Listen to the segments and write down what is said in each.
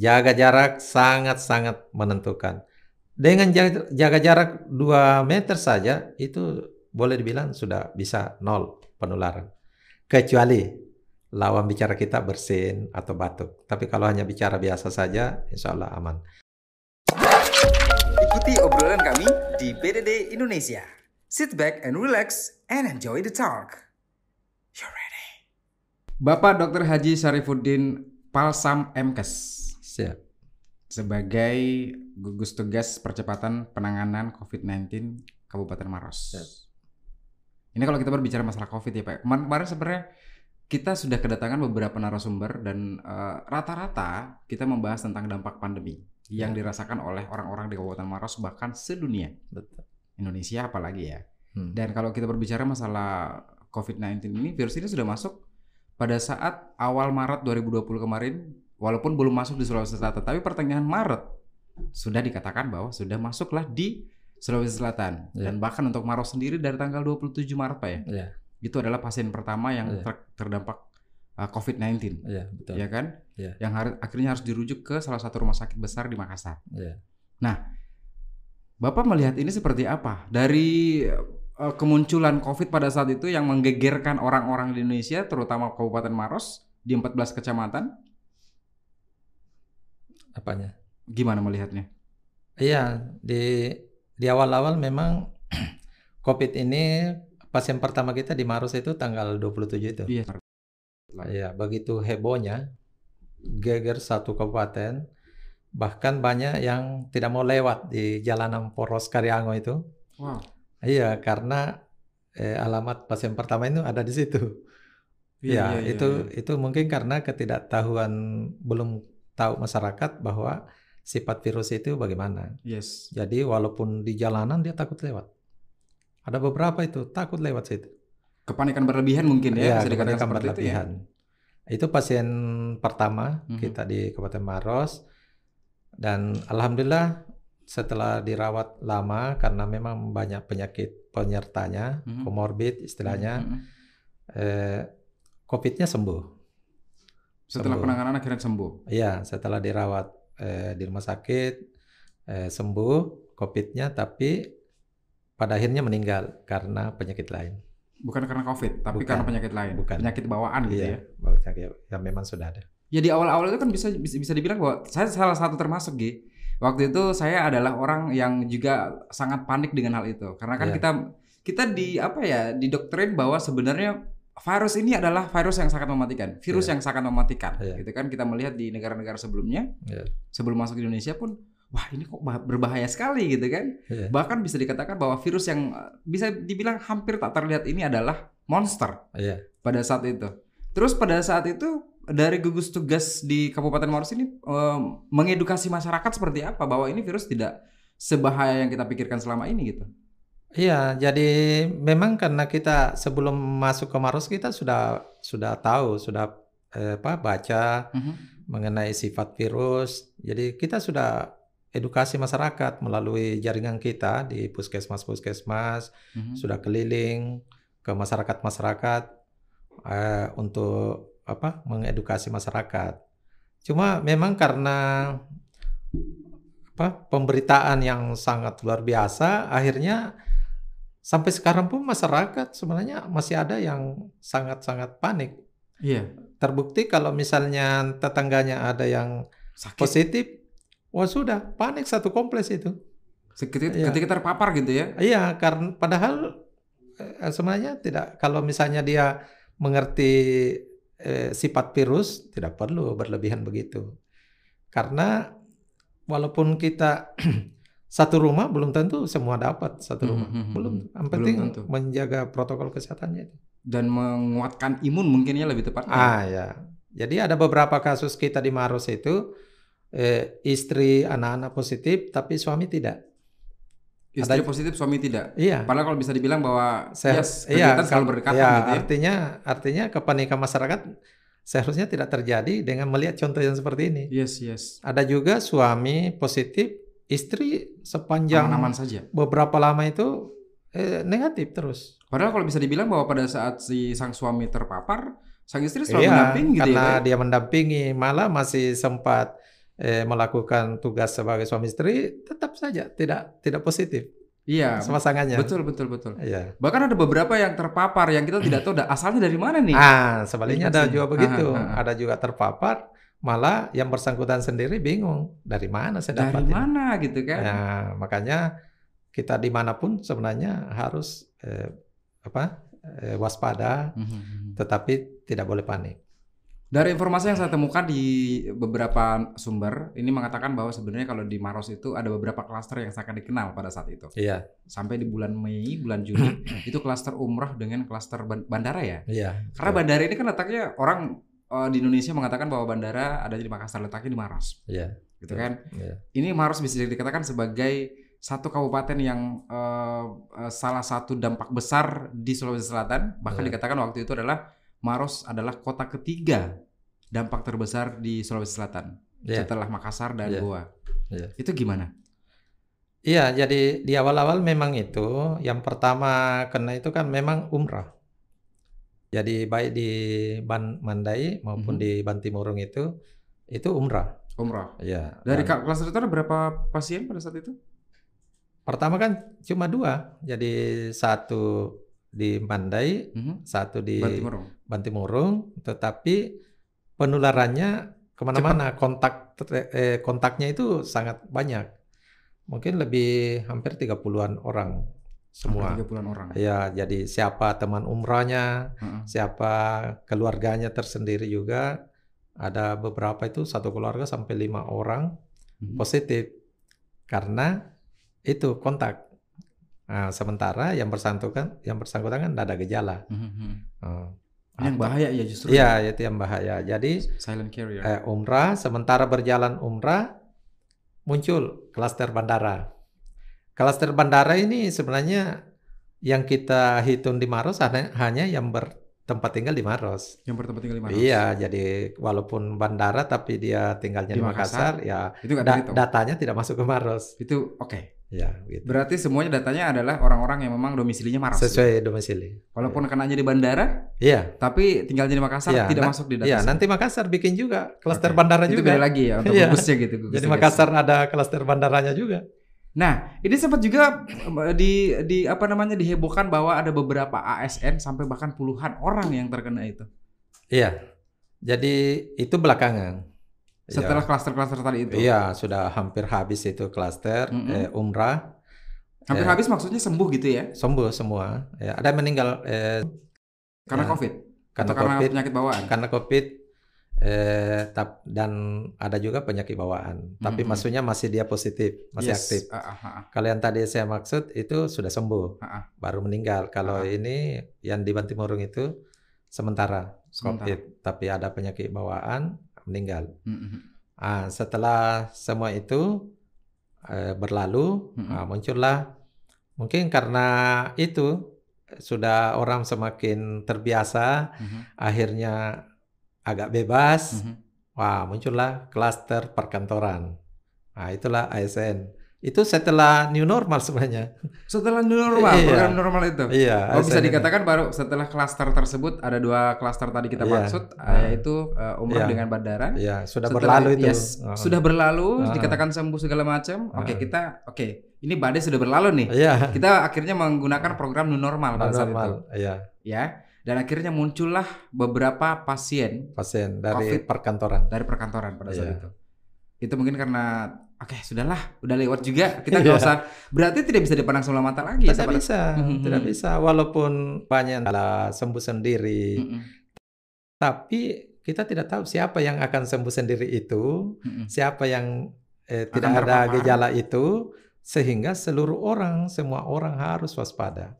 Jaga jarak sangat-sangat menentukan. Dengan jaga, jarak 2 meter saja itu boleh dibilang sudah bisa nol penularan. Kecuali lawan bicara kita bersin atau batuk. Tapi kalau hanya bicara biasa saja, insya Allah aman. Ikuti obrolan kami di PDD Indonesia. Sit back and relax and enjoy the talk. You're ready. Bapak Dr. Haji Syarifuddin Palsam MKes. Siap. Sebagai gugus tugas percepatan penanganan COVID-19 Kabupaten Maros. Siap. Ini kalau kita berbicara masalah COVID ya Pak. Kemarin, kemarin sebenarnya kita sudah kedatangan beberapa narasumber dan eh, rata-rata kita membahas tentang dampak pandemi yang Ya. dirasakan oleh orang-orang di Kabupaten Maros bahkan sedunia. Betul. Indonesia apalagi ya. Hmm. Dan kalau kita berbicara masalah COVID-19 ini, virus ini sudah masuk pada saat awal Maret 2020 kemarin, walaupun belum masuk di Sulawesi Selatan, tapi pertengahan Maret sudah dikatakan bahwa sudah masuklah di Sulawesi Selatan. Ya. Dan bahkan untuk Maros sendiri dari tanggal 27 Maret Pak ya, Ya, itu adalah pasien pertama yang Ya. ter- terdampak uh, COVID-19. ya, betul. Ya kan? Ya. Yang har- akhirnya harus dirujuk ke salah satu rumah sakit besar di Makassar. Ya. Bapak melihat ini seperti apa? Dari eh, kemunculan COVID pada saat itu yang menggegerkan orang-orang di Indonesia, terutama Kabupaten Maros di 14 kecamatan, Apanya? gimana melihatnya? Iya, di di awal-awal memang COVID ini pasien pertama kita di Maros itu tanggal 27 itu. Iya. Iya, begitu hebohnya, geger satu kabupaten, bahkan banyak yang tidak mau lewat di jalanan Poros Karyango itu. Wow. Iya, karena eh, alamat pasien pertama itu ada di situ. Iya, Ya, iya, itu iya. itu mungkin karena ketidaktahuan belum tahu masyarakat bahwa sifat virus itu bagaimana. Yes. Jadi walaupun di jalanan dia takut lewat. Ada beberapa itu takut lewat situ. Kepanikan berlebihan mungkin ya, Iya, bisa dikatakan kepanikan seperti itu ya. berlebihan. Itu pasien pertama Mhm. kita di Kabupaten Maros dan alhamdulillah setelah dirawat lama karena memang banyak penyakit penyertanya, Mhm. komorbid istilahnya, Mhm. eh, COVID-nya sembuh. Setelah Sembuh. penanganan akhirnya sembuh. Iya, setelah dirawat eh, di rumah sakit eh, sembuh COVID-nya, tapi pada akhirnya meninggal karena penyakit lain. Bukan karena COVID, tapi Bukan. karena penyakit lain. Bukan. Penyakit bawaan gitu Iya, ya. penyakit yang memang sudah ada. Ya di awal-awal itu kan bisa bisa, dibilang bahwa saya salah satu termasuk Gi. Waktu itu saya adalah orang yang juga sangat panik dengan hal itu. Karena kan Iya. kita kita di apa ya, didoktrin bahwa sebenarnya virus ini adalah virus yang sangat mematikan, virus Iya. yang sangat mematikan. Iya. Gitu kan kita melihat di negara-negara sebelumnya, Iya. sebelum masuk ke Indonesia pun wah ini kok bah- berbahaya sekali gitu kan. Iya. Bahkan bisa dikatakan bahwa virus yang eh, bisa dibilang hampir tak terlihat ini adalah monster Iya. pada saat itu. Terus pada saat itu dari gugus tugas di Kabupaten Maros ini em, mengedukasi masyarakat seperti apa bahwa ini virus tidak sebahaya yang kita pikirkan selama ini gitu. Iya, jadi memang karena kita sebelum masuk ke Maros kita sudah sudah tahu, sudah eh, apa baca Mhm. mengenai sifat virus. Jadi kita sudah edukasi masyarakat melalui jaringan kita di puskesmas-puskesmas, Mhm. sudah keliling ke masyarakat-masyarakat eh, untuk apa mengedukasi masyarakat. Cuma memang karena apa pemberitaan yang sangat luar biasa, akhirnya sampai sekarang pun masyarakat sebenarnya masih ada yang sangat-sangat panik. Iya. Terbukti kalau misalnya tetangganya ada yang Sakit. positif, wah sudah panik satu kompleks itu. Ketika, Iya. ketika terpapar gitu ya. Iya, karena padahal eh, sebenarnya tidak. Kalau misalnya dia mengerti eh, sifat virus, tidak perlu berlebihan begitu. Karena walaupun kita satu rumah belum tentu semua dapat satu Mhm, rumah. mhm, Belum. mhm. Yang Belum penting tentu. menjaga protokol kesehatannya. Dan menguatkan imun mungkin ya lebih tepatnya. Ah ya. Jadi ada beberapa kasus kita di Maros itu eh, istri anak-anak positif tapi suami tidak. Istri ada- positif, suami tidak. Iya. Padahal kalau bisa dibilang bahwa Sehat, yes, iya, selalu berdekatan iya, gitu ya. artinya artinya kepanikan masyarakat seharusnya tidak terjadi dengan melihat contoh yang seperti ini. Yes, yes. Ada juga suami positif, istri sepanjang Aman-aman saja. beberapa lama itu eh, negatif terus. Padahal kalau bisa dibilang bahwa pada saat si sang suami terpapar, sang istri selalu Iya, mendampingi gitu karena ya. Dia mendampingi, malah masih sempat eh, melakukan tugas sebagai suami istri tetap saja tidak tidak positif Iya, pasangannya. betul betul betul. Iya. Bahkan ada beberapa yang terpapar yang kita tidak tahu asalnya dari mana nih. Ah, sebaliknya ada Infeksi. juga begitu. Ah, ah. Ada juga terpapar, malah yang bersangkutan sendiri bingung dari mana saya dari dapat ini. mana gitu kan? Ya, makanya kita di mana pun sebenarnya harus eh, apa eh, waspada, Mhm. tetapi tidak boleh panik. Dari informasi yang saya temukan di beberapa sumber, ini mengatakan bahwa sebenarnya kalau di Maros itu ada beberapa klaster yang sangat dikenal pada saat itu. Iya, Sampai di bulan Mei, bulan Juni, itu klaster umrah dengan klaster ban- bandara ya. iya. Karena bandara ini kan letaknya orang eh, di Indonesia mengatakan bahwa bandara ada di Makassar, letaknya di Maros, Iya, gitu kan? iya. Ini Maros bisa dikatakan sebagai satu kabupaten yang eh, salah satu dampak besar di Sulawesi Selatan. Bahkan Iya. dikatakan waktu itu adalah Maros adalah kota ketiga dampak terbesar di Sulawesi Selatan Iya. setelah Makassar dan Iya. Goa. Iya. Itu gimana? Iya, jadi di awal-awal memang itu yang pertama kena itu kan memang umrah. Jadi baik di Ban Mandai maupun Mhm. di Bantimurung itu itu umrah. Umrah. Iya. Dari dan itu ada berapa pasien pada saat itu? pertama kan cuma dua. Jadi satu di Mandai, Mhm. satu di Bantimurung. Bantimurung, tetapi penularannya ke mana-mana. Kontak eh, kontaknya itu sangat banyak. Mungkin lebih hampir 30-an orang semua. Tiga bulan orang. Ya, jadi siapa teman umrahnya, Heeh. siapa keluarganya tersendiri juga. Ada beberapa itu satu keluarga sampai lima orang Mhm. positif karena itu kontak. Nah, sementara yang bersangkutan, yang bersangkutan kan tidak ada gejala. Ini yang bahaya ya justru. Iya, itu yang bahaya. Jadi Silent carrier. eh, umrah, sementara berjalan umrah muncul klaster bandara. Klaster bandara ini sebenarnya yang kita hitung di Maros hanya, hanya yang bertempat tinggal di Maros. Yang bertempat tinggal di Maros. Iya, jadi walaupun bandara tapi dia tinggalnya Di di, Makassar, ya Itu da- datanya tidak masuk ke Maros. Itu oke. Ya, gitu. Berarti semuanya datanya adalah orang-orang yang memang domisilinya Maros. Sesuai domisili. Walaupun kenanya di bandara, Iya, tapi tinggalnya di Makassar Iya, tidak masuk di data. iya. Nanti Makassar bikin juga klaster Oke. bandara itu juga. beda lagi ya untuk bagusnya gitu. Jadi. Makassar ada klaster bandaranya juga. Nah, ini sempat juga em, di di apa namanya dihebohkan bahwa ada beberapa ASN sampai bahkan puluhan orang yang terkena itu. Iya. Jadi itu belakangan. Setelah Iya. klaster-klaster tadi itu. Iya, sudah hampir habis itu klaster Mm-mm. eh, umrah Hampir Eh. habis maksudnya sembuh gitu ya. sembuh semua. Ya, ada yang meninggal eh, Karena Ya. Covid karena atau karena COVID, penyakit bawaan. karena COVID eh, tap- dan ada juga penyakit bawaan. Tapi Mm-mm. maksudnya masih dia positif, masih Yes. aktif. Kalau yang tadi saya maksud itu sudah sembuh, ah. baru meninggal. Kalau Ah. ini yang di Bantimurung itu sementara, Sementara. COVID, tapi ada penyakit bawaan meninggal. Mm-mm. Ah, setelah semua itu eh, berlalu, Mm-mm. ah, muncullah mungkin karena itu sudah orang semakin terbiasa, Mhm. akhirnya agak bebas. Mhm. Wah, muncullah klaster perkantoran. Nah, itulah ASN. Itu setelah new normal sebenarnya. Setelah new normal, Iya. normal itu. Iya, Oh bisa ini. dikatakan baru setelah klaster tersebut ada dua klaster tadi kita Iya. maksud Ah. yaitu uh, umrah Iya. dengan bandara. Iya, sudah Setelah- berlalu itu. yes, Oh. Sudah berlalu, Ah. dikatakan sembuh segala macam. Oke Ah. kita, oke ini badai sudah berlalu nih. Iya, Kita akhirnya menggunakan program new normal pada saat itu, normal. Iya, ya. Dan akhirnya muncullah beberapa pasien pasien dari Covid. perkantoran. dari perkantoran pada saat Iya. itu. Itu mungkin karena oke sudahlah, udah lewat juga. Kita nggak Iya. usah. Berarti tidak bisa dipandang sebelah mata lagi. ya, Tidak sahabat? bisa, Mhm. tidak bisa. Walaupun banyak adalah sembuh sendiri, Mm-mm. tapi kita tidak tahu siapa yang akan sembuh sendiri itu, Mm-mm. siapa yang eh, Akan tidak ada gejala itu, sehingga seluruh orang, semua orang harus waspada.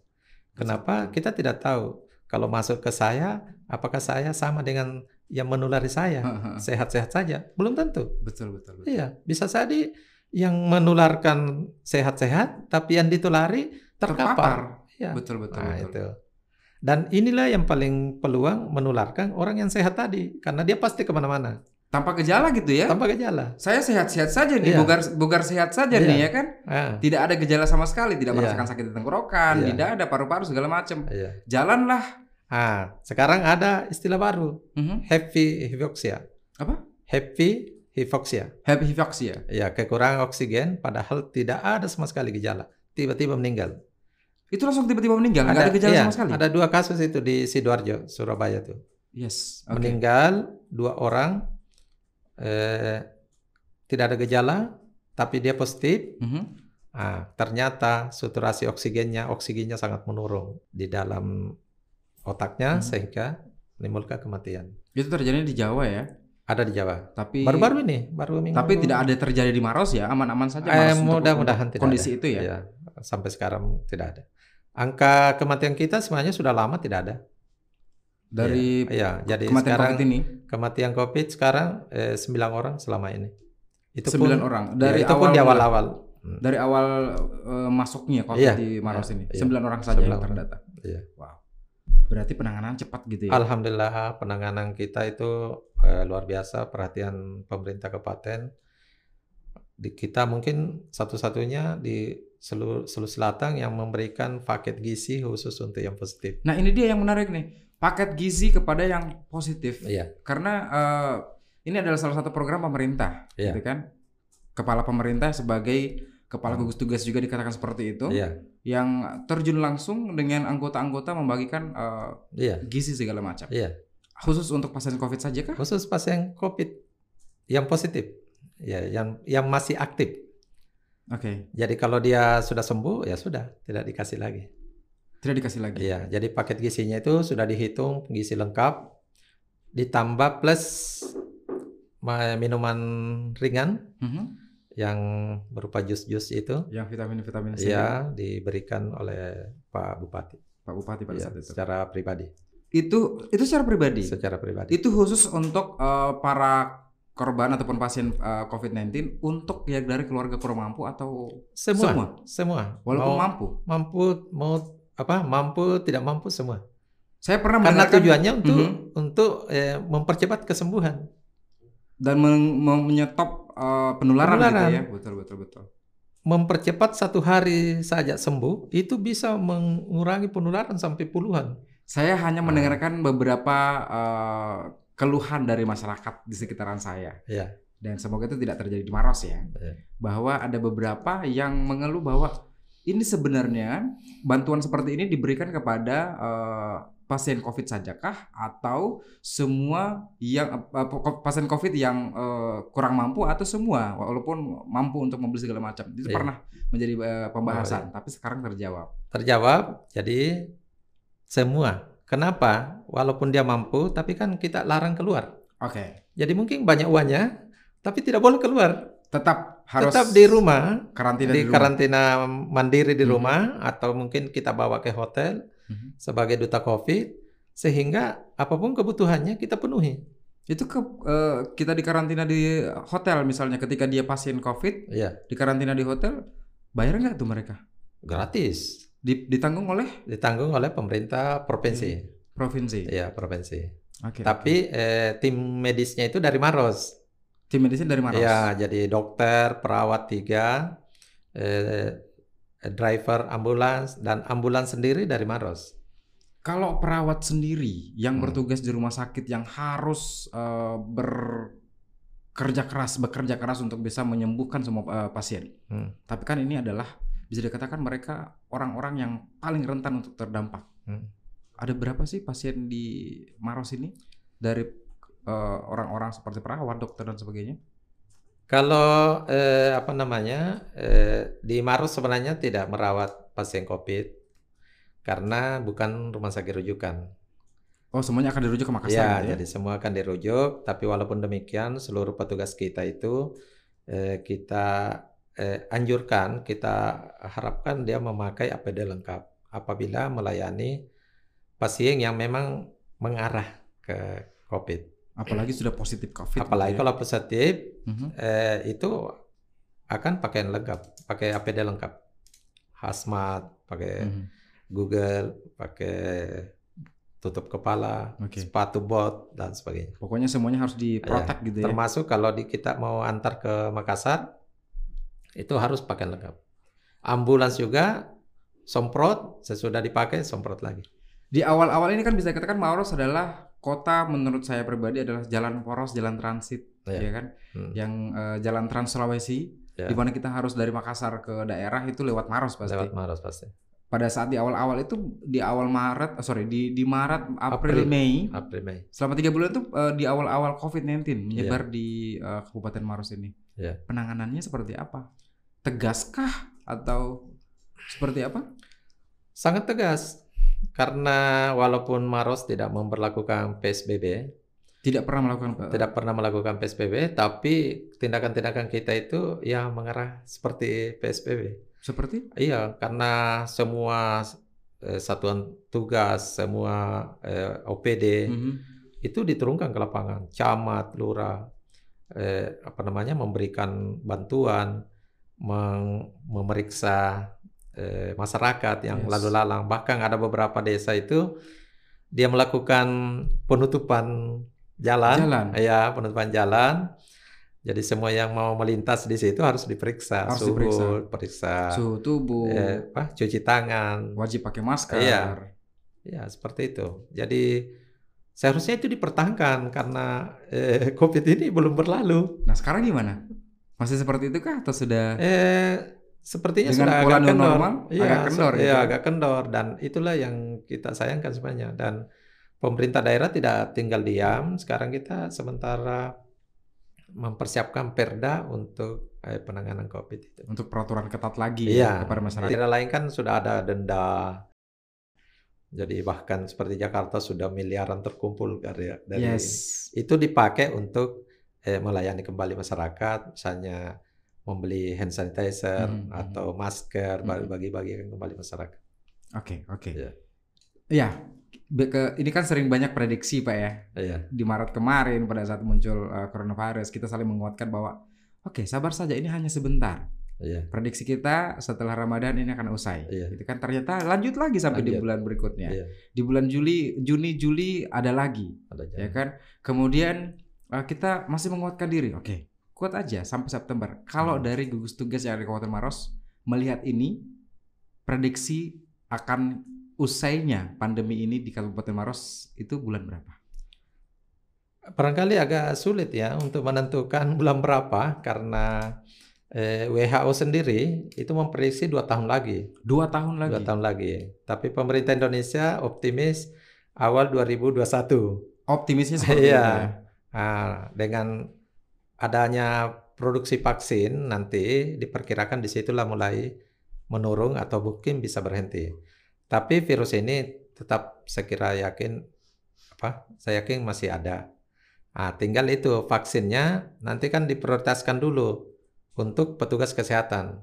Kenapa? Kita tidak tahu kalau masuk ke saya, apakah saya sama dengan yang menulari saya, sehat-sehat saja? Belum tentu. Betul betul betul. Iya, bisa jadi yang menularkan sehat-sehat, tapi yang ditulari terkapar. Iya. Betul betul Nah, betul. itu. Dan inilah yang paling peluang menularkan orang yang sehat tadi, karena dia pasti ke mana-mana Tanpa gejala gitu ya. tanpa gejala. Saya sehat-sehat saja nih, Iya. bugar bugar sehat saja Iya. nih ya kan. Ah, Tidak ada gejala sama sekali, tidak Iya. merasakan sakit di tenggorokan, Iya. tidak ada paru-paru segala macam. iya. Jalanlah. Ah, sekarang ada istilah baru, Mhm. happy hypoxia. Apa? Happy hipoksia. Hypoxia. Ya, kekurangan oksigen padahal tidak ada sama sekali gejala. Tiba-tiba meninggal. Itu langsung tiba-tiba meninggal, nggak ada gejala iya, sama sekali. Ada dua kasus itu di Sidoarjo, Surabaya tuh. Yes. Oke. Meninggal dua orang eh, tidak ada gejala tapi dia positif. Mhm. Ah, ternyata saturasi oksigennya oksigennya sangat menurun di dalam otaknya Hmm. sehingga menimbulkan kematian. Itu terjadi di Jawa ya. Ada di Jawa. Tapi Baru-baru ini, baru minggu. tapi tidak ada terjadi di Maros ya, aman-aman saja Eh, Maros mudah-mudahan tidak kondisi ada. itu ya. Iya, sampai sekarang tidak ada. Angka kematian kita sebenarnya sudah lama tidak ada. Dari Iya, jadi kematian sekarang COVID ini kematian COVID sekarang eh, 9 orang selama ini. Itu sembilan pun, orang ya, dari itu awal pun di awal-awal. Hmm, dari awal eh, masuknya COVID Iya, di Maros iya, ini iya. sembilan orang saja Sembilan yang orang. terdata. Iya. Wow. Berarti penanganan cepat gitu ya. Alhamdulillah penanganan kita itu eh, luar biasa perhatian pemerintah kabupaten. Di kita mungkin satu-satunya di seluruh, seluruh selatan yang memberikan paket gizi khusus untuk yang positif. Nah ini dia yang menarik nih, paket gizi kepada yang positif. Iya, Karena eh, ini adalah salah satu program pemerintah, Iya. gitu kan? Kepala pemerintah sebagai kepala Hmm. gugus tugas juga dikatakan seperti itu, iya, yang terjun langsung dengan anggota-anggota membagikan eh, iya, gizi segala macam. iya. Khusus untuk pasien COVID saja kah? Khusus pasien COVID yang positif, ya, yang yang masih aktif. Oke, Jadi kalau dia sudah sembuh ya sudah tidak dikasih lagi. tidak dikasih lagi. Iya, jadi paket gizinya itu sudah dihitung gizi lengkap ditambah plus ma- minuman ringan Mhm. Yang berupa jus-jus itu Yang vitamin-vitamin C, ya diberikan oleh Pak Bupati Pak Bupati pada Iya, saat itu. secara pribadi, Itu itu secara pribadi. secara pribadi. Itu khusus untuk eh, para korban ataupun pasien eh, COVID-19 untuk ya dari keluarga kurang mampu atau Semua, semua? semua. walaupun mau, mampu. mampu, mau apa? Mampu, tidak mampu semua. Saya pernah Karena mendengarkan tujuannya untuk Mhm. untuk eh, mempercepat kesembuhan. dan men- men- menyetop eh, penularan, Penularan. gitu ya. Betul betul betul. Mempercepat satu hari saja sembuh itu bisa mengurangi penularan sampai puluhan. Saya hanya mendengarkan beberapa eh, keluhan dari masyarakat di sekitaran saya. Iya. Dan semoga itu tidak terjadi di Maros ya. Iya. Bahwa ada beberapa yang mengeluh bahwa ini sebenarnya bantuan seperti ini diberikan kepada eh, pasien COVID sajakah atau semua yang eh, pasien COVID yang eh, kurang mampu atau semua walaupun mampu untuk membeli segala macam. Itu Iya. pernah menjadi eh, pembahasan, tapi sekarang terjawab. Terjawab, jadi semua. Kenapa? Walaupun dia mampu, tapi kan kita larang keluar. Oke. Jadi mungkin banyak uangnya, tapi tidak boleh keluar. Tetap harus Tetap di rumah, karantina di di rumah. karantina mandiri di Mhm. rumah, atau mungkin kita bawa ke hotel Mhm. sebagai duta COVID, sehingga apa pun kebutuhannya kita penuhi. Itu ke eh, kita di karantina di hotel misalnya ketika dia pasien COVID Iya, di karantina di hotel bayar nggak tuh mereka? gratis. Di- ditanggung oleh Ditanggung oleh pemerintah provinsi. provinsi. Iya, provinsi. Oke. Tapi eh, tim medisnya itu dari Maros. tim medicine dari Maros. Ya, jadi dokter, perawat tiga, eh, driver ambulans dan ambulans sendiri dari Maros. Kalau perawat sendiri yang Hmm. bertugas di rumah sakit yang harus bekerja keras, bekerja keras untuk bisa menyembuhkan semua eh, pasien. Hmm. Tapi kan ini adalah bisa dikatakan mereka orang-orang yang paling rentan untuk terdampak. Hmm. Ada berapa sih pasien di Maros ini dari eh, orang-orang seperti perawat, dokter dan sebagainya? Kalau eh, apa namanya eh, di Maros sebenarnya tidak merawat pasien COVID karena bukan rumah sakit rujukan. Oh, semuanya akan dirujuk ke Makassar Ya, gitu ya? jadi semua akan dirujuk. Tapi walaupun demikian, seluruh petugas kita itu eh, kita eh, anjurkan, kita harapkan dia memakai APD lengkap apabila melayani pasien yang memang mengarah ke COVID. Apalagi sudah positif COVID. Apalagi gitu ya. kalau positif, Mhm. eh, itu akan pakaian lengkap, pakai APD lengkap, hazmat, pakai Mhm. Google, pakai tutup kepala, Oke. sepatu bot dan sebagainya. Pokoknya semuanya harus diprotek gitu ya. Termasuk kalau di, kita mau antar ke Makassar, itu harus pakai lengkap. Ambulans juga semprot, sesudah dipakai semprot lagi. Di awal-awal ini kan bisa dikatakan Maros adalah kota menurut saya pribadi adalah jalan poros, jalan transit, Iya. ya kan? Hmm. Yang eh, jalan Trans Sulawesi, Ya. di mana kita harus dari Makassar ke daerah itu lewat Maros pasti. Lewat Maros pasti. Pada saat di awal-awal itu di awal Maret, eh, sorry di di Maret, April, April. Mei, April Mei. selama tiga bulan itu eh, di awal-awal COVID-19 menyebar di eh, Kabupaten Maros ini. Iya. Penanganannya seperti apa? Tegaskah atau seperti apa? Sangat tegas. Karena walaupun Maros tidak memperlakukan PSBB, Tidak pernah melakukan tidak pernah melakukan PSBB, tapi tindakan-tindakan kita itu ya mengarah seperti PSBB. seperti Iya, karena semua eh, satuan tugas, semua eh, OPD Mhm. itu diturunkan ke lapangan, camat, lurah, eh, apa namanya, memberikan bantuan, meng- memeriksa eh, masyarakat yang Yes. lalu lalang. Bahkan ada beberapa desa itu dia melakukan penutupan jalan, Jalan. ya penutupan jalan. Jadi semua yang mau melintas di situ harus diperiksa, Harus suhu, diperiksa. periksa, suhu tubuh, eh, apa, cuci tangan, wajib pakai masker. Iya. Ya, seperti itu. Jadi seharusnya itu dipertahankan karena eh, COVID ini belum berlalu. Nah sekarang gimana? Masih seperti itu kah atau sudah? Eh, sepertinya Dengan sudah agak kendor. normal, Iya, agak kendor gitu iya, ya? agak kendor dan itulah yang kita sayangkan sebenarnya. Dan pemerintah daerah tidak tinggal diam. Sekarang kita sementara mempersiapkan perda untuk eh, penanganan COVID itu. Untuk peraturan ketat lagi Iya, kepada masyarakat. tidak lain kan sudah ada denda. Jadi bahkan seperti Jakarta sudah miliaran terkumpul dari dari ini. yes. itu dipakai untuk eh, melayani kembali masyarakat, misalnya membeli hand sanitizer Hmm, hmm. atau masker, Hmm. bagi-bagikan kembali masyarakat. Oke, oke. Iya. Iya. Be- ke- ini kan sering banyak prediksi Pak ya. Iya, Di Maret kemarin pada saat muncul uh, coronavirus kita saling menguatkan bahwa oke sabar saja ini hanya sebentar. iya, Prediksi kita setelah Ramadan ini akan usai. Iya. Itu kan ternyata lanjut lagi sampai di Lanjut. bulan berikutnya. iya, Di bulan Juli, Juni, Juli ada lagi. ada ya kan? Kemudian uh, kita masih menguatkan diri. Oke, kuat aja sampai September. Kalau Hmm. dari gugus tugas yang ada di Kabupaten Maros melihat ini, prediksi akan usainya pandemi ini di Kabupaten Maros itu bulan berapa? Barangkali agak sulit ya untuk menentukan bulan berapa karena eh, WHO sendiri itu memprediksi dua tahun lagi, Dua tahun lagi. dua tahun lagi. Tapi pemerintah Indonesia optimis awal 2021. Optimisnya seperti Iya. itu ya. Nah, dengan adanya produksi vaksin nanti diperkirakan di situlah mulai menurun atau mungkin bisa berhenti. Tapi virus ini tetap saya kira yakin apa? Saya yakin masih ada. Nah, tinggal itu vaksinnya nanti kan diprioritaskan dulu untuk petugas kesehatan.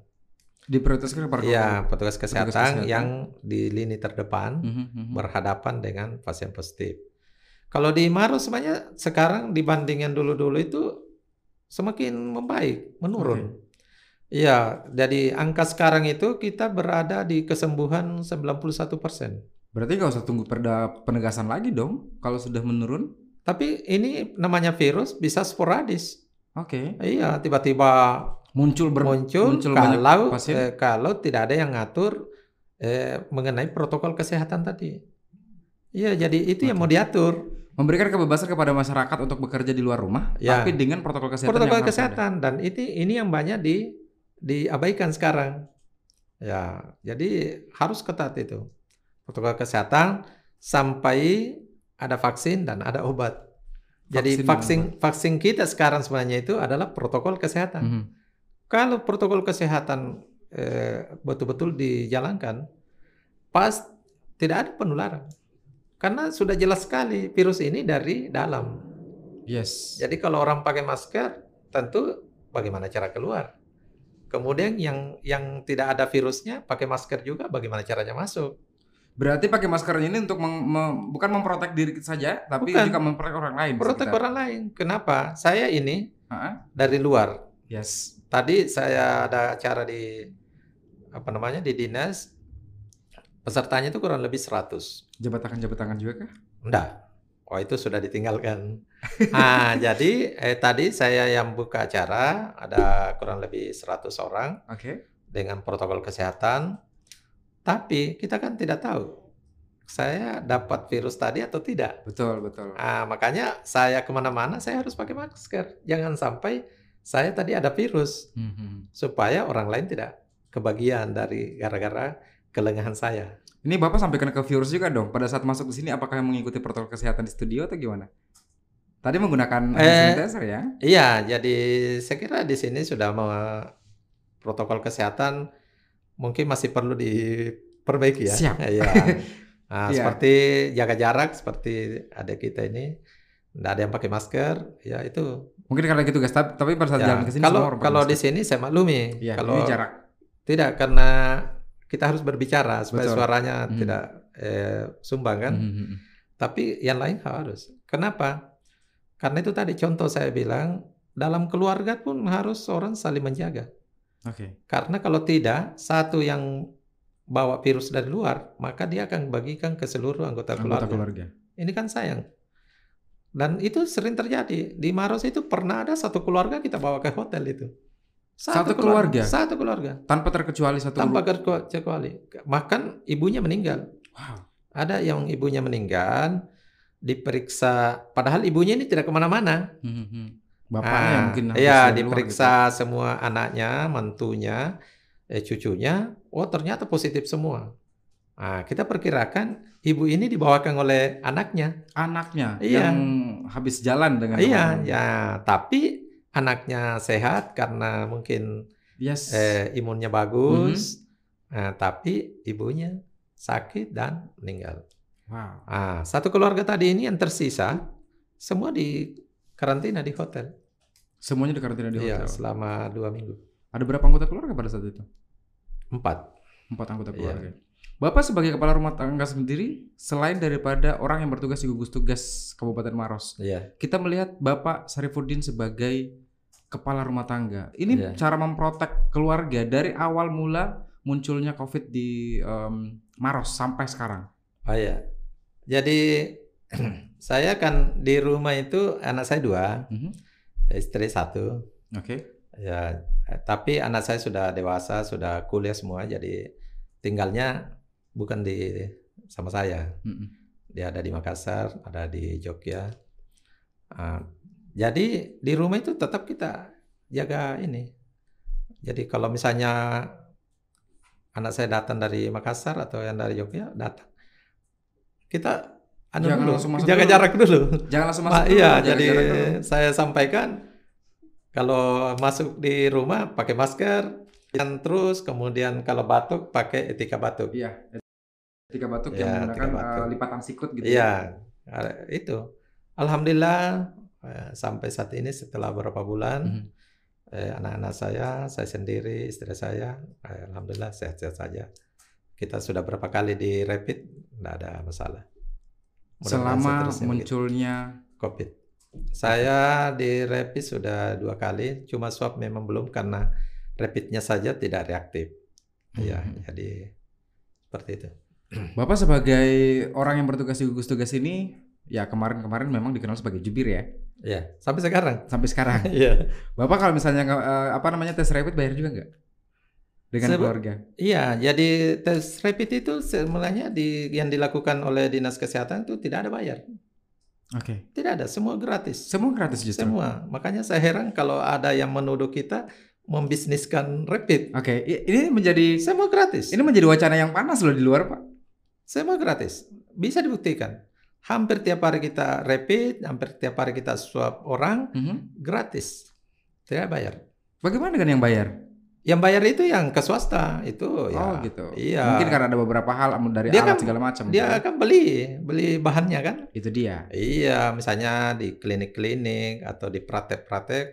Diprioritaskan kepada Iya, petugas kesehatan, kesehatan. yang di lini terdepan Mhm, mhm. berhadapan dengan pasien positif. Kalau di Maros sebenarnya sekarang dibandingkan dulu-dulu itu semakin membaik, menurun. Iya, jadi angka sekarang itu kita berada di kesembuhan 91%. Berarti nggak usah tunggu perda penegasan lagi dong kalau sudah menurun. Tapi ini namanya virus bisa sporadis. Oke. Iya, tiba-tiba Muncul ber muncul, muncul kalau eh, kalau tidak ada yang ngatur eh, mengenai protokol kesehatan tadi. Iya, jadi itu yang mau diatur. Memberikan kebebasan kepada masyarakat untuk bekerja di luar rumah, Ya. tapi dengan protokol kesehatan protokol yang kesehatan dan ini ini yang banyak di diabaikan sekarang. Ya, jadi harus ketat itu. Protokol kesehatan sampai ada vaksin dan ada obat. Jadi Vaksin dan vaksin vaksin kita sekarang sebenarnya itu adalah protokol ada. kesehatan. Mhm. Kalau protokol kesehatan eh, betul-betul dijalankan, pas tidak ada penularan. Karena sudah jelas sekali virus ini dari dalam. Yes. Jadi kalau orang pakai masker, tentu bagaimana cara keluar. Kemudian yang yang tidak ada virusnya pakai masker juga, bagaimana caranya masuk? Berarti pakai masker ini untuk meng- me- bukan memprotek diri saja, tapi Bukan. juga memprotek orang lain. Protek orang lain. Kenapa? Saya ini Ha-ha. dari luar. Yes. Tadi saya ada acara di apa namanya di dinas. Pesertanya itu kurang lebih 100. Jabat tangan jabat tangan juga kah? Enggak. Oh itu sudah ditinggalkan. ah jadi eh, tadi saya yang buka acara ada kurang lebih 100 orang. Oke. dengan protokol kesehatan, tapi kita kan tidak tahu saya dapat virus tadi atau tidak. Betul, betul. Ah, makanya saya ke mana-mana saya harus pakai masker. Jangan sampai saya tadi ada virus Mhm. supaya orang lain tidak kebagian dari gara-gara kelengahan saya. Ini Bapak sampai kena ke virus juga dong. Pada saat masuk ke sini apakah mengikuti protokol kesehatan di studio atau gimana? Tadi menggunakan Eh, sanitizer ya? Iya, jadi saya kira di sini sudah mau protokol kesehatan mungkin masih perlu diperbaiki ya. Siap. Iya. Nah, Iya. seperti jaga jarak seperti ada kita ini, tidak ada yang pakai masker, ya itu. Mungkin karena gitu guys, tapi pada saat Ya, jalan ke sini kalau kalau di sini saya maklumi, Iya, kalau ini jarak. tidak karena kita harus berbicara supaya Betul. suaranya Hmm. tidak eh, sumbang kan. Mhm. Tapi yang lain harus. Kenapa? Karena itu tadi contoh saya bilang dalam keluarga pun harus orang saling menjaga. Oke. Karena kalau tidak satu yang bawa virus dari luar, maka dia akan bagikan ke seluruh anggota, Anggota keluarga. keluarga. Ini kan sayang. Dan itu sering terjadi. Di Maros itu pernah ada satu keluarga kita bawa ke hotel itu. Satu keluarga? Satu keluarga. Tanpa terkecuali satu Tanpa guru- kecuali. Bahkan ibunya meninggal. Wow. Ada yang ibunya meninggal, diperiksa. Padahal ibunya ini tidak ke mana-mana. Mhm. Bapaknya Ah, mungkin habis Iya, dari luar diperiksa semua anaknya, mantunya, eh, cucunya. Oh, ternyata positif semua. Nah, kita perkirakan ibu ini dibawakan oleh anaknya. gitu. Anaknya Iya. yang habis jalan dengan Iya, ya. Tapi anaknya sehat karena mungkin Yes. eh, imunnya bagus. Mhm. Nah, tapi ibunya sakit dan meninggal. Wow. Ah, satu keluarga tadi ini yang tersisa semua di karantina di hotel. Semuanya dikarantina di Iya, hotel. selama dua minggu. Ada berapa anggota keluarga pada saat itu? Empat. Empat anggota Iya. keluarga. Bapak sebagai kepala rumah tangga sendiri, selain daripada orang yang bertugas di gugus tugas Kabupaten Maros, Iya. kita melihat Bapak Sarifuddin sebagai kepala rumah tangga. Ini Iya. cara memprotek keluarga dari awal mula munculnya COVID di em, Maros sampai sekarang. Oh iya. Jadi saya kan di rumah itu anak saya dua, Mhm. istri satu. Oke. Ya, eh, tapi anak saya sudah dewasa, sudah kuliah semua, jadi tinggalnya bukan di sama saya. Mhm. Dia ada di Makassar, ada di Jogja. Ah, jadi di rumah itu tetap kita jaga ini. Jadi kalau misalnya anak saya datang dari Makassar atau yang dari Jogja datang, kita anu Jangan dulu, langsung masuk jaga dulu. jarak dulu. Jangan langsung Ma- masuk dulu, iya, jadi dulu. saya sampaikan kalau masuk di rumah pakai masker, dan terus kemudian kalau batuk pakai etika batuk. Iya. Ketika batuk Iya, yang menggunakan batuk. eh, lipatan sikut gitu. Iya, eh, itu. Alhamdulillah eh, sampai saat ini setelah beberapa bulan Mhm. eh, anak-anak saya, saya sendiri, istri saya, eh, alhamdulillah sehat-sehat saja. Kita sudah berapa kali di rapid, tidak ada masalah. Mudah-mudahan Selama munculnya COVID. Saya di rapid sudah dua kali, cuma swab memang belum karena rapidnya saja tidak reaktif. Ya, Mhm. jadi seperti itu. Bapak sebagai orang yang bertugas di gugus tugas ini, ya kemarin-kemarin memang dikenal sebagai jubir ya, Ya, sampai sekarang. sampai sekarang. Iya. Bapak kalau misalnya eh, apa namanya tes rapid bayar juga nggak? Dengan Sebe- keluarga. Iya, jadi tes rapid itu sebenarnya di yang dilakukan oleh dinas kesehatan itu tidak ada bayar, Oke. tidak ada, semua gratis, Semua gratis justru. semua. Makanya saya heran kalau ada yang menuduh kita membisniskan rapid, Oke, i- ini menjadi semua gratis, ini menjadi wacana yang panas loh di luar, Pak. semua gratis, bisa dibuktikan. Hampir tiap hari kita rapid, hampir tiap hari kita swab orang Mhm. gratis, tidak bayar. Bagaimana dengan yang bayar? Yang bayar itu yang ke swasta itu oh ya. gitu. Iya. Mungkin karena ada beberapa hal dari Dia alat kan- segala macam. Dia gitu. akan beli, beli bahannya kan. itu dia. Iya, misalnya di klinik-klinik atau di praktek-praktek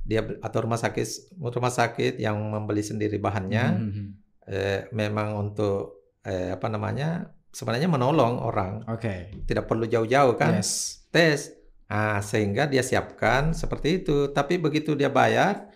dia atau rumah sakit rumah sakit yang membeli sendiri bahannya Mhm. eh, memang untuk eh, apa namanya sebenarnya menolong orang Oke. tidak perlu jauh-jauh kan Yes. tes ah sehingga dia siapkan seperti itu tapi begitu dia bayar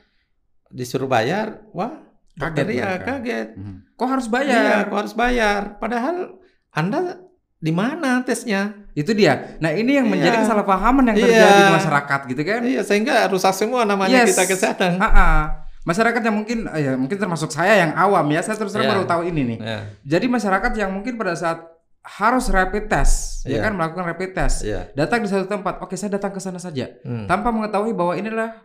disuruh bayar wah Kaget ya kaget Mhm. Kok harus iya bayar? aku harus bayar padahal anda di mana tesnya Itu dia. Nah, ini yang menjadi Iya. kesalahpahaman yang Iya. terjadi di masyarakat gitu kan? Iya, sehingga rusak semua namanya Yes. kita kesehatan. Ha-ha. Masyarakat yang mungkin eh, ya mungkin termasuk saya yang awam ya, saya terus terang Iya. baru tahu ini nih. Ya, Jadi masyarakat yang mungkin pada saat harus rapid test, ya Iya. kan melakukan rapid test. Iya. Datang di satu tempat, oke saya datang ke sana saja, Hmm. tanpa mengetahui bahwa ini adalah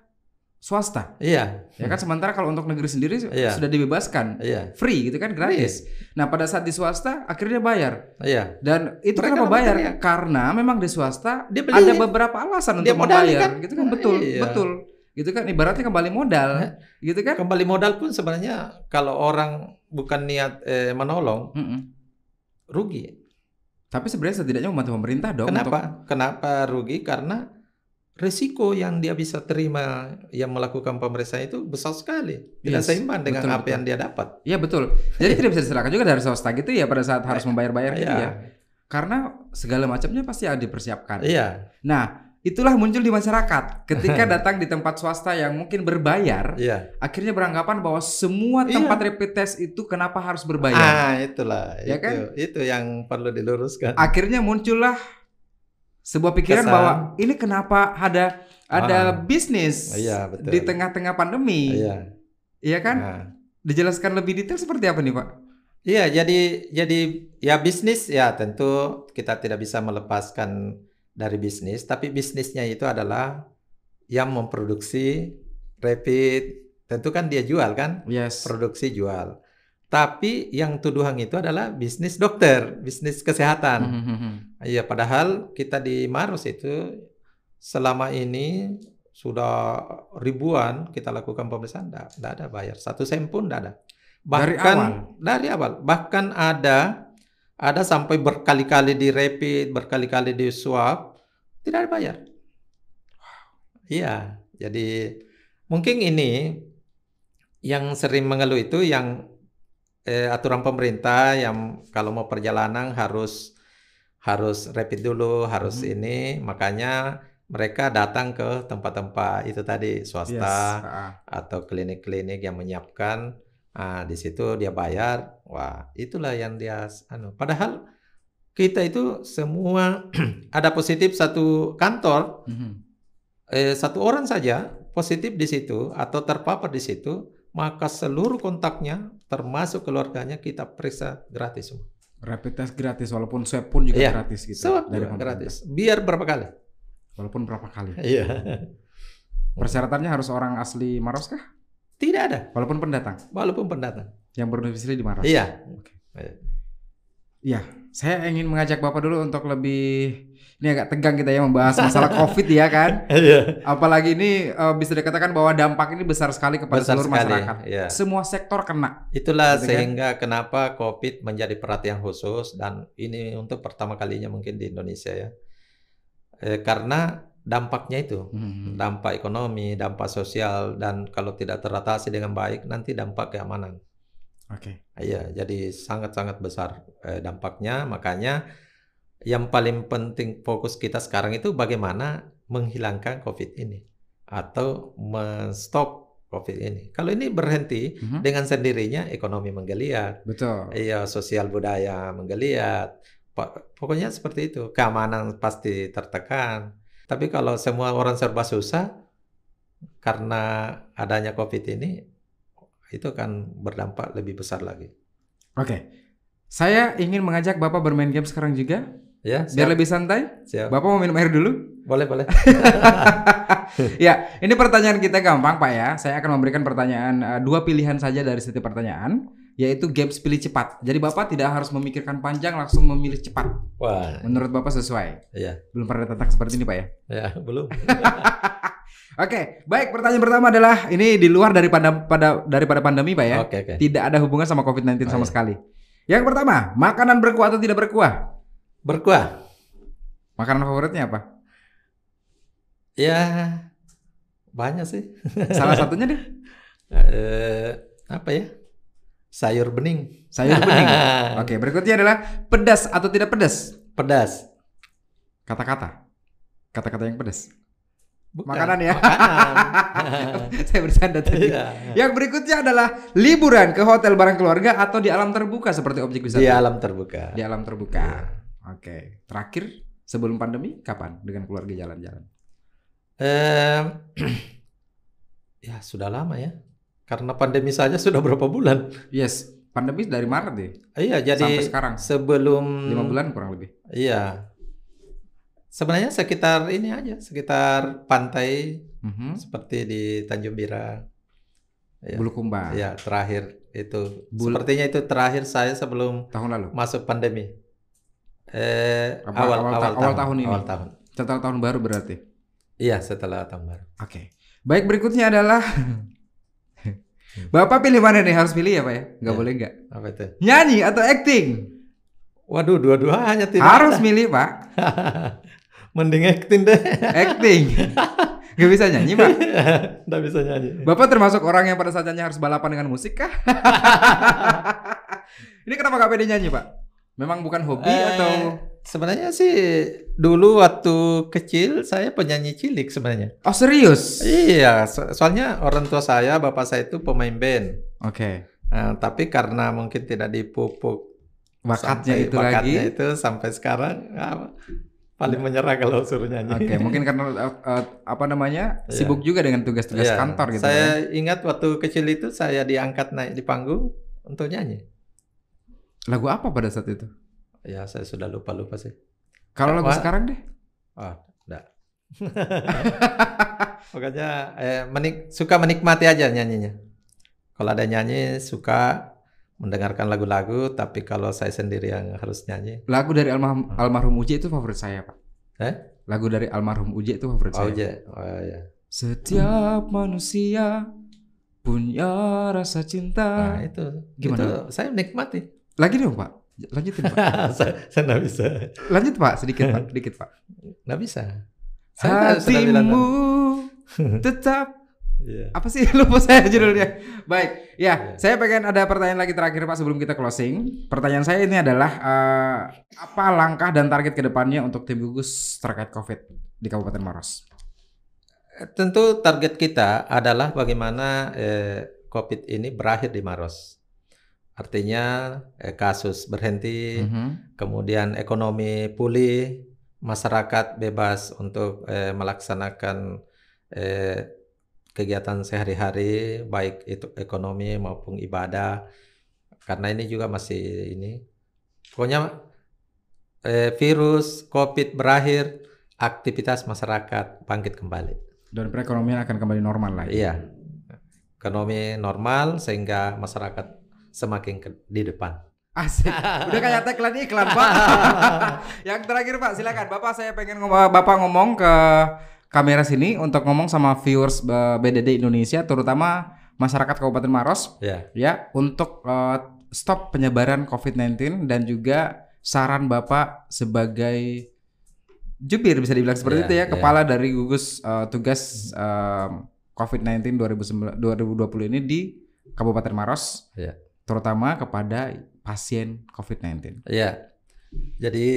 swasta. Iya. Ya kan sementara kalau untuk negeri sendiri Iya. sudah dibebaskan, Iya. free gitu kan gratis. Nah pada saat di swasta akhirnya bayar Iya. dan itu Mereka kenapa bayar? berteriak. Karena memang di swasta Dia beli. ada beberapa alasan Dia untuk membayar, kan? gitu kan betul, iya. betul, gitu kan ibaratnya kembali modal, Hah? gitu kan? Kembali modal pun sebenarnya kalau orang bukan niat eh, menolong Mm-mm. rugi. Tapi sebenarnya setidaknya membantu pemerintah dong untuk Kenapa? Kenapa rugi? Karena risiko yang dia bisa terima yang melakukan pemeriksaan itu besar sekali. Tidak Yes, seimbang dengan betul, apa betul. yang dia dapat. Iya betul. Jadi tidak bisa diserahkan juga dari swasta gitu ya pada saat harus membayar-bayar gitu Iya. ya. Karena segala macamnya pasti ada dipersiapkan. Iya. Nah, itulah muncul di masyarakat ketika datang di tempat swasta yang mungkin berbayar, Iya. akhirnya beranggapan bahwa semua Iya. tempat rapid test itu kenapa harus berbayar. Ah, itulah. Ya itu, kan? itu yang perlu diluruskan. Akhirnya muncullah sebuah pikiran Kesan. bahwa ini kenapa ada ada Ah. bisnis Iya, betul. di tengah-tengah pandemi. Iya. Iya kan? Nah. Dijelaskan lebih detail seperti apa nih, Pak? Iya, jadi jadi ya bisnis ya tentu kita tidak bisa melepaskan dari bisnis, tapi bisnisnya itu adalah yang memproduksi rapid, tentu kan dia jual kan, Yes. produksi jual. Tapi yang tuduhan itu adalah bisnis dokter, bisnis kesehatan. Mhm. Iya, padahal kita di Maros itu selama ini sudah ribuan kita lakukan pemeriksaan, tidak ada bayar satu sen pun tidak ada. Dari Bahkan awal? dari awal, bahkan ada ada sampai berkali-kali di rapid, berkali-kali di swab, tidak ada bayar. Iya, jadi mungkin ini yang sering mengeluh itu yang eh, aturan pemerintah yang kalau mau perjalanan harus harus rapid dulu, harus Mhm. ini, makanya mereka datang ke tempat-tempat itu tadi Yes. swasta Ah. atau klinik-klinik yang menyiapkan. Ah, di situ dia bayar. Wah, itulah yang dia anu. Padahal kita itu semua ada positif satu kantor, Mhm. eh, satu orang saja positif di situ atau terpapar di situ, maka seluruh kontaknya termasuk keluarganya kita periksa gratis semua. Rapid test gratis walaupun swab pun juga Iya. gratis gitu. Semua dari gratis. Biar berapa kali? Walaupun berapa kali. Iya. Persyaratannya harus orang asli Maros kah? Tidak ada, Walaupun pendatang walaupun pendatang. yang berdomisili di Maros. Iya. Iya, saya ingin mengajak Bapak dulu untuk lebih ini agak tegang kita ya membahas masalah Covid ya kan. Iya. Apalagi ini eh, bisa dikatakan bahwa dampak ini besar sekali kepada Besar seluruh sekali. masyarakat. Iya. Semua sektor kena. Itulah Gitu kan? sehingga kenapa COVID menjadi perhatian khusus dan ini untuk pertama kalinya mungkin di Indonesia ya. Eh, karena dampaknya itu, Hmm. dampak ekonomi, dampak sosial dan kalau tidak teratasi dengan baik nanti dampak keamanan. Oke. Iya, jadi sangat-sangat besar eh, dampaknya. Makanya yang paling penting fokus kita sekarang itu bagaimana menghilangkan COVID ini atau menstop COVID ini. Kalau ini berhenti Mhm. dengan sendirinya ekonomi menggeliat, Betul. iya sosial budaya menggeliat. Po- Pokoknya seperti itu. Keamanan pasti tertekan. Tapi kalau semua orang serba susah karena adanya COVID ini itu akan berdampak lebih besar lagi. Oke. Saya ingin mengajak Bapak bermain game sekarang juga Ya, biar siap, lebih santai. siap. Bapak mau minum air dulu? Boleh, boleh. Ya, ini pertanyaan kita gampang Pak ya. Saya akan memberikan pertanyaan eh, dua pilihan saja dari setiap pertanyaan, yaitu games pilih cepat. Jadi Bapak tidak harus memikirkan panjang, langsung memilih cepat. Wah, Menurut Bapak sesuai. Iya. Belum pernah datang seperti ini Pak ya. ya belum. Oke, baik. Pertanyaan pertama adalah ini di luar daripada pada daripada pandemi Pak ya. Oke, oke. Tidak ada hubungan sama COVID-19 Oh, sama iya. sekali. Yang pertama, makanan berkuah atau tidak berkuah? Berkuah. Makanan favoritnya apa? Ya, banyak sih. Salah satunya deh. Eh, apa ya? Sayur bening. Sayur bening. Oke, berikutnya adalah pedas atau tidak pedas? Pedas. Kata-kata. Kata-kata yang pedas. Bukan. Makanan ya? Makanan. Saya bercanda tadi. Iya. Yang berikutnya adalah liburan ke hotel bareng keluarga atau di alam terbuka seperti objek wisata. Di alam terbuka. Di alam terbuka. Oke. Terakhir sebelum pandemi kapan dengan keluarga jalan-jalan? Em, ya sudah lama ya. Karena pandemi saja sudah berapa bulan. Yes. pandemi dari Maret deh Iya, jadi sampai sekarang sebelum lima bulan kurang lebih. Iya. Sebenarnya sekitar ini aja, sekitar pantai Mhm. seperti di Tanjung Bira. Iya. Bulukumba Ya, terakhir itu. Bul- Sepertinya itu terakhir saya sebelum tahun lalu. masuk pandemi. Eh, Apa- awal, awal awal, ta- awal tahun ini? Awal tahun. Setelah tahun baru berarti. Iya, setelah tahun baru. Oke. Baik berikutnya adalah Bapak pilih mana nih? Harus pilih ya Pak ya? Nggak Ya. boleh nggak? Apa itu? Nyanyi atau acting? Waduh, dua-duanya tidak Harus ada. milih Pak. Mending acting deh. Acting. Gak bisa nyanyi Pak. Nggak bisa nyanyi. Bapak termasuk orang yang pada saat nyanyi harus balapan dengan musik kah? Ini kenapa gak pede nyanyi Pak? Memang bukan hobi Eh, atau Sebenarnya sih dulu waktu kecil saya penyanyi cilik sebenarnya. Oh serius? Iya, so- soalnya orang tua saya, bapak saya itu pemain band. Oke. Nah, tapi karena mungkin tidak dipupuk Bakatnya sampai- itu bakatnya lagi. itu sampai sekarang ah, paling menyerah kalau suruh nyanyi. Oke, mungkin karena uh, apa namanya Iya. sibuk juga dengan tugas-tugas Iya, kantor gitu. Saya kan. ingat waktu kecil itu saya diangkat naik di panggung untuk nyanyi. Lagu apa pada saat itu? Ya, saya sudah lupa-lupa sih. Kalau lagu sekarang deh. Oh, enggak. Pokoknya eh, menik- suka menikmati aja nyanyinya. Kalau ada nyanyi suka mendengarkan lagu-lagu, tapi kalau saya sendiri yang harus nyanyi, Lagu dari almarhum, almarhum Uji itu favorit saya pak. Eh? Lagu dari almarhum Uji itu favorit oh saya. iya, oh iya. Setiap manusia punya rasa cinta. Nah itu, Gimana? itu saya menikmati. Lagi dong pak. Lanjutin pak. saya, saya nggak bisa, Lanjut pak. Sedikit pak. Sedikit pak. nggak bisa. Saya Hatimu tetap Iya. apa sih lupa saya judulnya. Baik, ya, Iya. saya pengen ada pertanyaan lagi terakhir Pak sebelum kita closing. Pertanyaan saya ini adalah eh, apa langkah dan target ke depannya untuk tim gugus terkait COVID di Kabupaten Maros? Tentu target kita adalah bagaimana eh, COVID ini berakhir di Maros. Artinya eh, kasus berhenti, Mhm. kemudian ekonomi pulih, masyarakat bebas untuk eh, melaksanakan eh, kegiatan sehari-hari, baik itu ekonomi maupun ibadah. Karena ini juga masih ini, pokoknya eh, virus COVID berakhir, aktivitas masyarakat bangkit kembali. Dan perekonomian akan kembali normal lagi. Iya, ekonomi normal sehingga masyarakat semakin ke- di depan. Asik. Udah kayak tagline iklan, Pak. Yang terakhir, Pak, silakan. Bapak saya pengen ngom- Bapak ngomong ke kamera sini untuk ngomong sama viewers eh, BDD Indonesia terutama masyarakat Kabupaten Maros Ya, ya untuk eh, stop penyebaran COVID-19 dan juga saran Bapak sebagai jubir bisa dibilang seperti Iya, itu ya, iya. kepala dari gugus eh, tugas eh, COVID-19 2019 2020 ini di Kabupaten Maros. Iya. Terutama kepada pasien COVID-19. ya. Jadi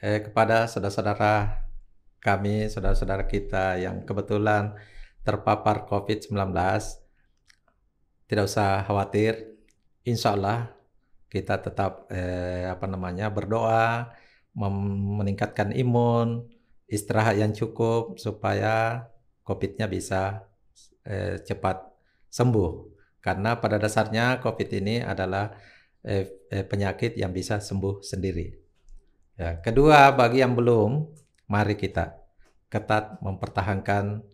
eh, kepada saudara-saudara kami, saudara-saudara kita yang kebetulan terpapar COVID-19, tidak usah khawatir. Insya Allah kita tetap eh, apa namanya berdoa, meningkatkan imun, istirahat yang cukup supaya COVID-nya bisa eh, cepat sembuh. Karena pada dasarnya COVID ini adalah eh, eh, penyakit yang bisa sembuh sendiri. Ya, kedua, bagi yang belum, mari kita ketat mempertahankan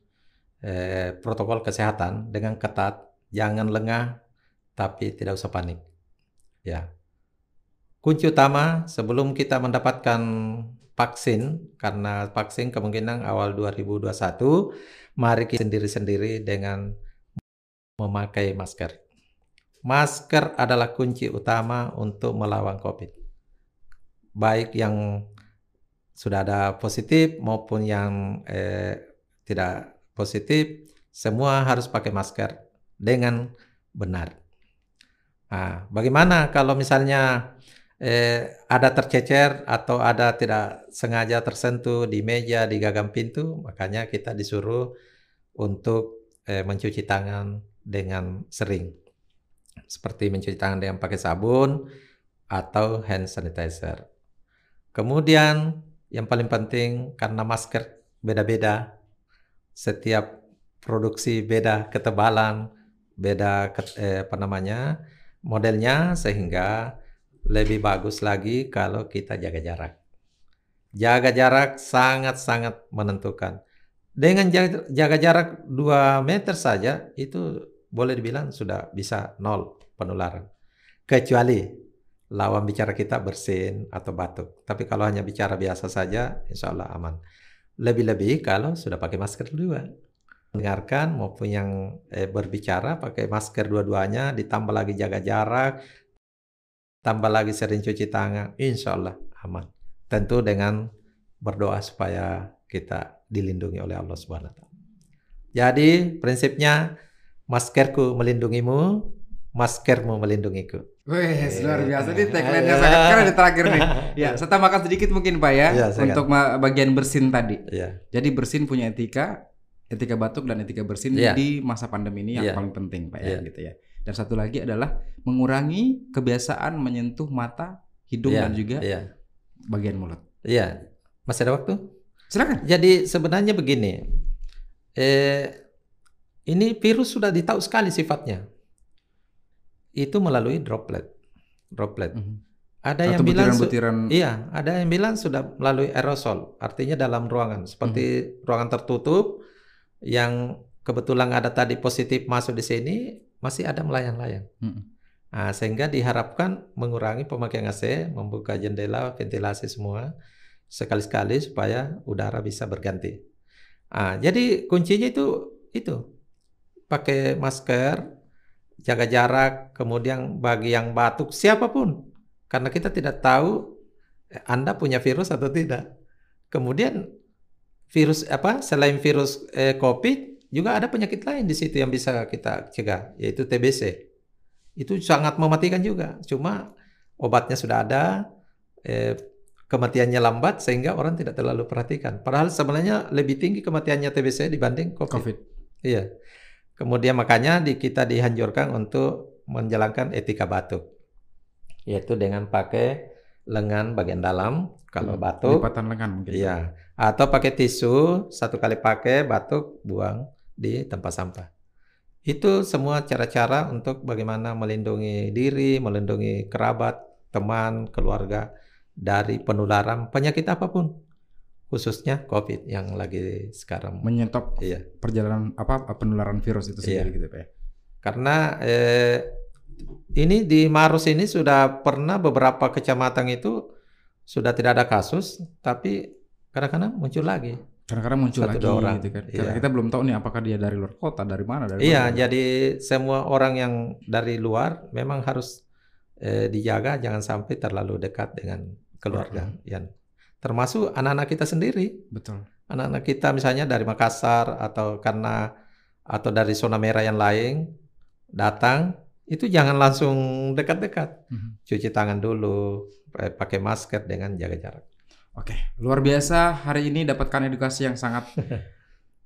eh, protokol kesehatan dengan ketat, jangan lengah, tapi tidak usah panik. Ya, kunci utama sebelum kita mendapatkan vaksin, karena vaksin kemungkinan awal 2021, mari kita sendiri-sendiri dengan memakai masker. Masker adalah kunci utama untuk melawan COVID. Baik yang sudah ada positif maupun yang eh, tidak positif, semua harus pakai masker dengan benar. Nah, bagaimana kalau misalnya eh, ada tercecer atau ada tidak sengaja tersentuh di meja, di gagang pintu, makanya kita disuruh untuk eh, mencuci tangan dengan sering. Seperti mencuci tangan dengan pakai sabun atau hand sanitizer. Kemudian yang paling penting karena masker beda-beda, setiap produksi beda ketebalan, beda ke- eh, apa namanya modelnya sehingga lebih bagus lagi kalau kita jaga jarak. Jaga jarak sangat-sangat menentukan. Dengan jaga, jarak 2 meter saja itu boleh dibilang sudah bisa nol penularan. Kecuali lawan bicara kita bersin atau batuk. Tapi kalau hanya bicara biasa saja, insya Allah aman. Lebih-lebih kalau sudah pakai masker dua. Mendengarkan maupun yang eh, berbicara pakai masker dua-duanya, ditambah lagi jaga jarak, tambah lagi sering cuci tangan, insya Allah aman. Tentu dengan berdoa supaya kita dilindungi oleh Allah Subhanahu wa taala. Jadi prinsipnya maskerku melindungimu, maskermu melindungiku. Wih, luar biasa nih tagline-nya sangat keren di terakhir nih. Ya, saya tambahkan sedikit mungkin Pak ya, Ya, silakan. untuk bagian bersin tadi. Iya, Jadi bersin punya etika, etika batuk dan etika bersin Iya. di masa pandemi ini yang Iya. paling penting Pak ya Iya. gitu ya. Dan satu lagi adalah mengurangi kebiasaan menyentuh mata, hidung iya, dan juga iya, bagian mulut. iya. Masih ada waktu? Silakan. Jadi sebenarnya begini, eh, ini virus sudah ditahu sekali sifatnya. Itu melalui droplet, droplet. Ada yang Atau bilang su- butiran-butiran Iya, ada yang bilang sudah melalui aerosol, artinya dalam ruangan, seperti Mhm. ruangan tertutup yang kebetulan ada tadi positif masuk di sini, masih ada melayang-layang. Mhm. Nah, sehingga diharapkan mengurangi pemakaian AC, membuka jendela, ventilasi semua sekali-sekali supaya udara bisa berganti. Ah, jadi kuncinya itu itu pakai masker, jaga jarak, kemudian bagi yang batuk siapa pun karena kita tidak tahu eh, Anda punya virus atau tidak. Kemudian virus apa selain virus eh, COVID juga ada penyakit lain di situ yang bisa kita cegah yaitu TBC. Itu sangat mematikan juga. Cuma obatnya sudah ada, eh, kematiannya lambat sehingga orang tidak terlalu perhatikan. Padahal sebenarnya lebih tinggi kematiannya TBC dibanding COVID. COVID. Iya. Kemudian makanya di, kita dianjurkan untuk menjalankan etika batuk, yaitu dengan pakai lengan bagian dalam kalau Hmm, batuk, Lipatan lengan mungkin. iya, atau pakai tisu satu kali pakai batuk buang di tempat sampah. Itu semua cara-cara untuk bagaimana melindungi diri, melindungi kerabat, teman, keluarga dari penularan penyakit apa pun, khususnya COVID yang lagi sekarang. Menyetop Iya. perjalanan apa penularan virus itu Iya. sendiri gitu Pak ya. Karena eh, ini di Maros ini sudah pernah beberapa kecamatan itu sudah tidak ada kasus, tapi kadang-kadang muncul lagi. Kadang-kadang muncul Satu, lagi orang. gitu kan. Karena Iya. kita belum tahu nih apakah dia dari luar kota, dari mana, dari Iya, mana. jadi semua orang yang dari luar memang harus eh, dijaga, jangan sampai terlalu dekat dengan keluarga. Yan. Termasuk anak-anak kita sendiri. Betul. Anak-anak kita misalnya dari Makassar atau karena atau dari zona merah yang lain datang, itu jangan langsung dekat-dekat. Mhm. Cuci tangan dulu, eh, pakai masker dengan jaga jarak. Oke, luar biasa hari ini dapatkan edukasi yang sangat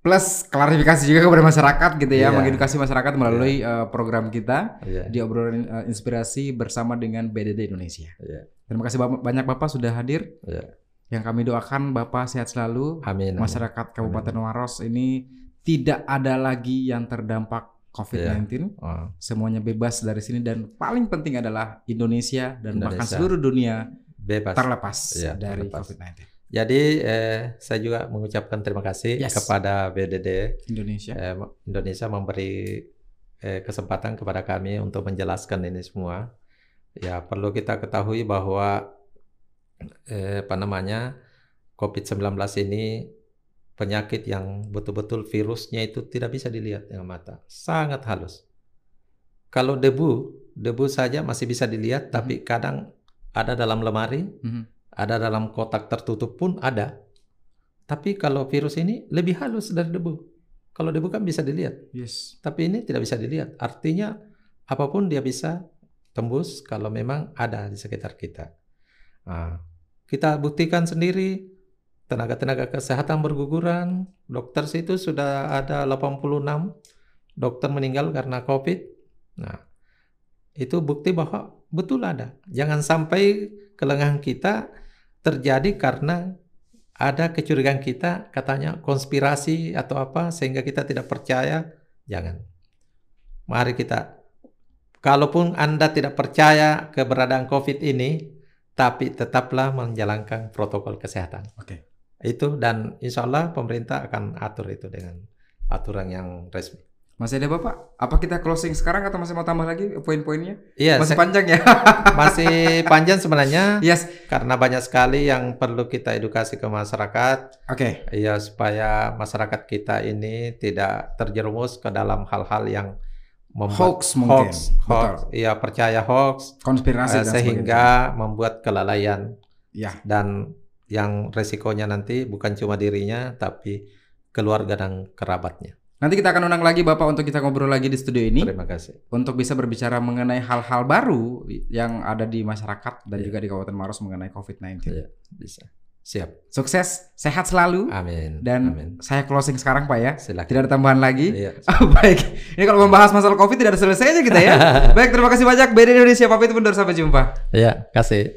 plus klarifikasi juga kepada masyarakat gitu ya, Iya. mengedukasi masyarakat melalui eh, program kita Iya. di obrolan eh, inspirasi bersama dengan BDD Indonesia. Iya. Terima kasih ba- banyak Bapak sudah hadir. Iya. Yang kami doakan Bapak sehat selalu. Amin. amin. Masyarakat Kabupaten Waros ini tidak ada lagi yang terdampak COVID-19. Oh, Semuanya bebas dari sini dan paling penting adalah Indonesia dan bahkan Indonesia. seluruh dunia bebas. terlepas Iya, dari terlepas. COVID-19. Jadi eh, saya juga mengucapkan terima kasih Yes. kepada BDD Indonesia. eh, Indonesia memberi eh, kesempatan kepada kami untuk menjelaskan ini semua. Ya perlu kita ketahui bahwa eh, apa namanya COVID-19 ini penyakit yang betul-betul virusnya itu tidak bisa dilihat dengan mata, sangat halus. Kalau debu, debu saja masih bisa dilihat, tapi kadang ada dalam lemari, Mhm. ada dalam kotak tertutup pun ada. Tapi kalau virus ini lebih halus dari debu. Kalau debu kan bisa dilihat, Yes. tapi ini tidak bisa dilihat. Artinya apa pun dia bisa tembus kalau memang ada di sekitar kita. Nah, kita buktikan sendiri tenaga-tenaga kesehatan berguguran, dokter situ sudah ada 86 dokter meninggal karena COVID. Nah, itu bukti bahwa betul ada. Jangan sampai kelengahan kita terjadi karena ada kecurigaan kita katanya konspirasi atau apa sehingga kita tidak percaya. Jangan. Mari kita kalaupun Anda tidak percaya keberadaan COVID ini, tapi tetaplah menjalankan protokol kesehatan. Oke. Itu dan insya Allah pemerintah akan atur itu dengan aturan yang resmi. Masih ada Bapak? Apa kita closing sekarang atau masih mau tambah lagi poin-poinnya? Iya, Masih panjang ya? masih panjang sebenarnya yes. karena banyak sekali yang perlu kita edukasi ke masyarakat. Oke. Ya supaya masyarakat kita ini tidak terjerumus ke dalam hal-hal yang membuat Hoax mungkin. hoax, hoax, iya percaya hoax Konspirasi dan sehingga membuat kelalaian sebagainya. Ya. dan yang resikonya nanti bukan cuma dirinya tapi keluarga dan kerabatnya. Nanti kita akan undang lagi Bapak untuk kita ngobrol lagi di studio ini Terima kasih. untuk bisa berbicara mengenai hal-hal baru yang ada di masyarakat dan Iya. juga di Kabupaten Maros mengenai COVID-19. Iya, bisa. Siap. Sukses, sehat selalu Amin. dan Amin. saya closing sekarang Pak ya. Silakan. Tidak ada tambahan lagi. Iya. Oh, baik. Ini kalau membahas masalah Covid tidak ada selesainya kita ya. baik, terima kasih banyak. BD Indonesia pamit undur sampai jumpa. Iya, kasih.